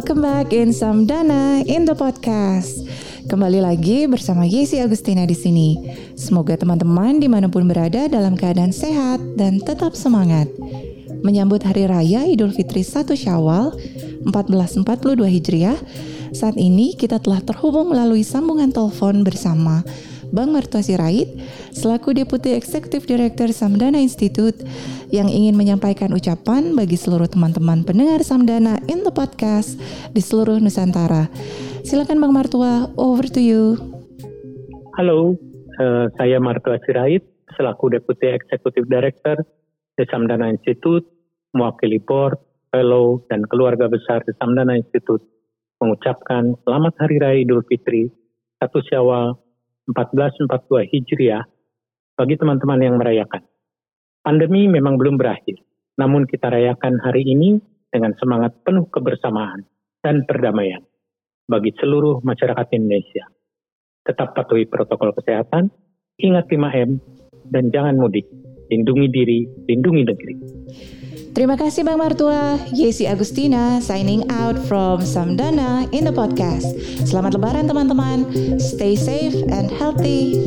in Samdana in the podcast. Kembali lagi bersama Yesi Agustina di sini. Semoga teman-teman di mana pun berada dalam keadaan sehat dan tetap semangat. Menyambut Hari Raya Idul Fitri 1 Syawal 1442 Hijriah, saat ini kita telah terhubung melalui sambungan telepon bersama Bang Mertua Sirait selaku Deputi Eksekutif Direktur Samdana Institute yang ingin menyampaikan ucapan bagi seluruh teman-teman pendengar Samdana in the podcast di seluruh Nusantara. Silakan Bang Martua, over to you. Halo, uh, saya Martua Sirait selaku Deputi Eksekutif Direktur di Samdana Institute, mewakili board, fellow, dan keluarga besar di Samdana Institute mengucapkan Selamat Hari Raya Idul Fitri 1 Syawal 1442 Hijriah bagi teman-teman yang merayakan. Pandemi memang belum berakhir, namun kita rayakan hari ini dengan semangat penuh kebersamaan dan perdamaian bagi seluruh masyarakat Indonesia. Tetap patuhi protokol kesehatan, ingat 5M, dan jangan mudik. Lindungi diri, lindungi negeri. Terima kasih Bang Martua. Yesi Agustina signing out from Samdana in the podcast. Selamat lebaran teman-teman. Stay safe and healthy.